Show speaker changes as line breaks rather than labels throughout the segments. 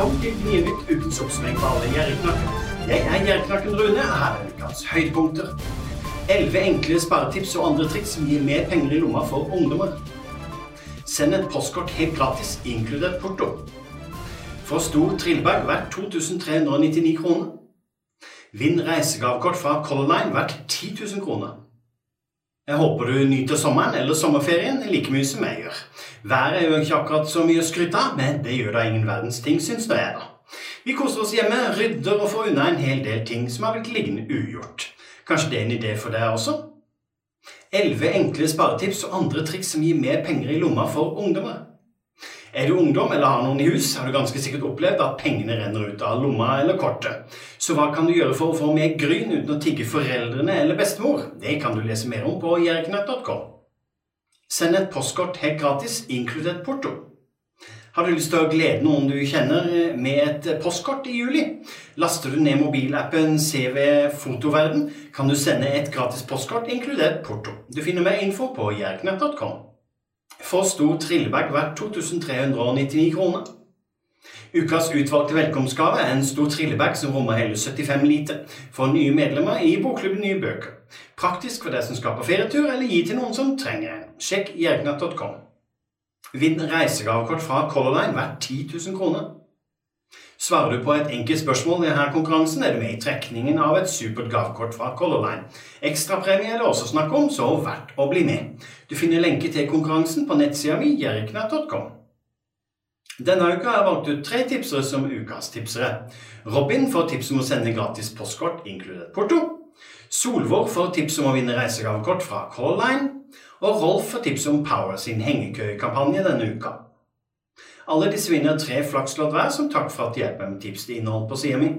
Velkommen til Gnienytt ukens oppsummering på alle gjerrigknakker. Jeg er Gjerrigknakken Rune, og her er ukas høydepunkter. Elleve enkle sparetips og andre triks som gir mer penger i lomma for ungdommer. Send et postkort helt gratis, inkludert porto. Få stor trillebag verdt 2399 kroner. Vinn reisegavekort fra Color Line verdt 10 000 kroner. Jeg håper du nyter sommeren eller sommerferien like mye som jeg gjør. Været er jo ikke akkurat så mye å skryte av, men det gjør da ingen verdens ting, syns nå jeg, da. Vi koser oss hjemme, rydder og får unna en hel del ting som har blitt liggende ugjort. Kanskje det er en idé for deg også? Elleve enkle sparetips og andre triks som gir mer penger i lomma for ungdommer. Er du ungdom eller har noen i hus, har du ganske sikkert opplevd at pengene renner ut av lomma eller kortet. Så hva kan du gjøre for å få mer gryn uten å tigge foreldrene eller bestemor? Det kan du lese mer om på jerknett.com. Send et postkort helt gratis, inkludert porto. Har du lyst til å glede noen du kjenner med et postkort i juli? Laster du ned mobilappen CV Fotoverden, kan du sende et gratis postkort inkludert porto. Du finner mer info på jerknett.com. For stor trillebag verdt 2399 kroner. Ukas utvalgte velkomstgave er en stor trillebag som rommer hele 75 liter for nye medlemmer i Bokklubben Nye Bøker. Praktisk for deg som skal på ferietur, eller gi til noen som trenger en. Sjekk jerknatt.com. Vinn reisegavekort fra Color Line verdt 10 000 kroner. Svarer du på et enkelt spørsmål i denne konkurransen, er du med i trekningen av et supert gavekort fra Color Line. Ekstrapremie er det også snakk om, så verdt å bli med. Du finner lenke til konkurransen på nettsida mi jeriknatt.com. Denne uka har jeg valgt ut tre tipsere som ukas tipsere. Robin får tips om å sende gratis postkort, inkludert porto. Solvår får tips om å vinne reisegavekort fra Color Line. Og Rolf får tips om Power sin hengekøyekampanje denne uka. Alle disse vinner tre flakslodd hver som takk for at de hjelper med tips til innhold på sida mi.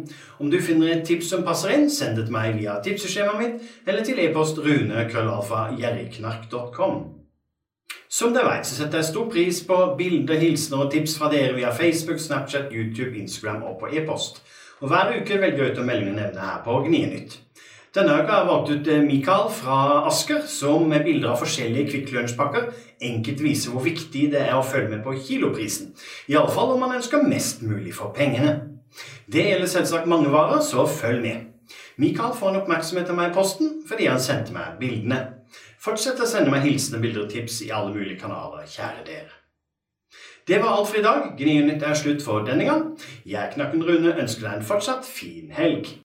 Om du finner et tips som passer inn, send det til meg via tipseskjemaet mitt eller til e-post rune.krøllalfa.gjerrigknark.com. Som dere vet, så setter jeg stor pris på bilder, hilsener og tips fra dere via Facebook, Snapchat, YouTube, Instagram og på e-post. Og hver uke velger jeg ut å melde nevne her på Gnienytt. Denne uka har jeg valgt ut eh, Mikael fra Asker, som med bilder av forskjellige Kvikk Lunsj-pakker enkelt viser hvor viktig det er å følge med på kiloprisen. Iallfall om man ønsker mest mulig for pengene. Det gjelder selvsagt mange varer, så følg med. Mikael får en oppmerksomhet av meg i posten fordi han sendte meg bildene. Fortsett å sende meg hilsener, bilder og tips i alle mulige kanaler, kjære dere. Det var alt for i dag. Gnienytt er slutt for denne gang. Jeg, Knakken Rune, ønsker deg en fortsatt fin helg.